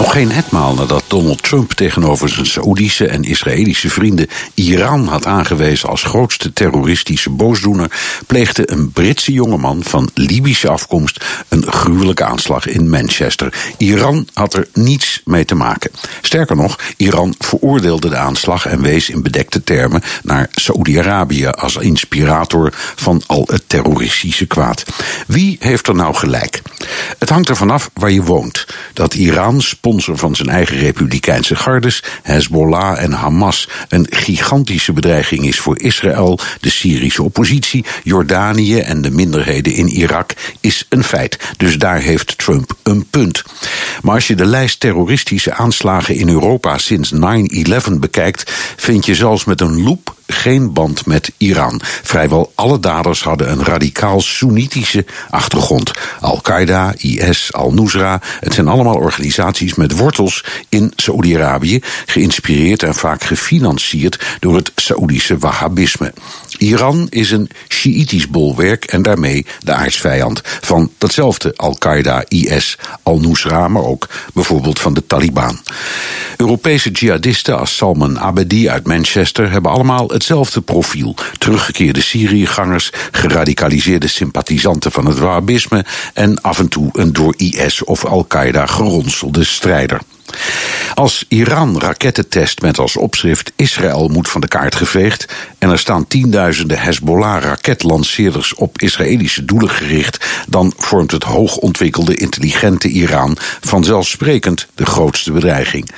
Nog geen etmaal nadat Donald Trump tegenover zijn Saoedische en Israëlische vrienden Iran had aangewezen als grootste terroristische boosdoener, pleegde een Britse jongeman van Libische afkomst een gruwelijke aanslag in Manchester. Iran had er niets mee te maken. Sterker nog, Iran veroordeelde de aanslag en wees in bedekte termen naar Saoedi-Arabië als inspirator van al het terroristische kwaad. Wie heeft er nou gelijk? Het hangt er vanaf waar je woont. Dat Iran sponsor van zijn eigen republikeinse gardes, Hezbollah en Hamas, een gigantische bedreiging is voor Israël, de Syrische oppositie, Jordanië en de minderheden in Irak, is een feit. Dus daar heeft Trump een punt. Maar als je de lijst terroristische aanslagen in Europa sinds 9-11 bekijkt, vind je zelfs met een loep geen band met Iran. Vrijwel alle daders hadden een radicaal Soenitische achtergrond. Al-Qaeda, IS, Al-Nusra, het zijn allemaal organisaties met wortels in Saoedi-Arabië, geïnspireerd en vaak gefinancierd door het Saoedische Wahhabisme. Iran is een Sjiïtisch bolwerk en daarmee de aardsvijand van datzelfde Al-Qaeda, IS, Al-Nusra, maar ook bijvoorbeeld van de Taliban. Europese jihadisten als Salman Abedi uit Manchester hebben allemaal hetzelfde profiel. Teruggekeerde Syriëgangers, geradicaliseerde sympathisanten van het Wahhabisme en af en toe een door IS of Al-Qaeda geronselde strijder. Als Iran raketten test met als opschrift Israël moet van de kaart geveegd en er staan tienduizenden Hezbollah-raketlanceerders op Israëlische doelen gericht, dan vormt het hoogontwikkelde intelligente Iran vanzelfsprekend de grootste bedreiging.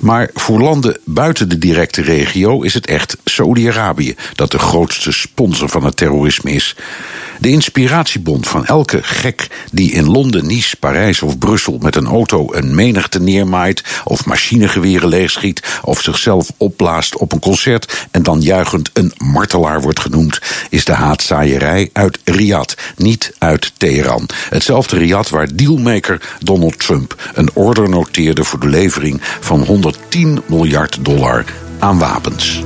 Maar voor landen buiten de directe regio is het echt Saoedi-Arabië dat de grootste sponsor van het terrorisme is. De inspiratiebond van elke gek die in Londen, Nice, Parijs of Brussel met een auto een menigte of machinegeweren leegschiet, of zichzelf opblaast op een concert en dan juichend een martelaar wordt genoemd, is de haatzaaierij uit Riyadh, niet uit Teheran. Hetzelfde Riyadh waar dealmaker Donald Trump een order noteerde voor de levering van 110 miljard dollar aan wapens.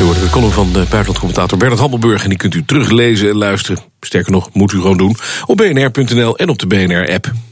U hoort de column van de buitenlandcommentator Bernard Hammelburg... en die kunt u teruglezen en luisteren. Sterker nog, moet u gewoon doen op bnr.nl en op de BNR-app.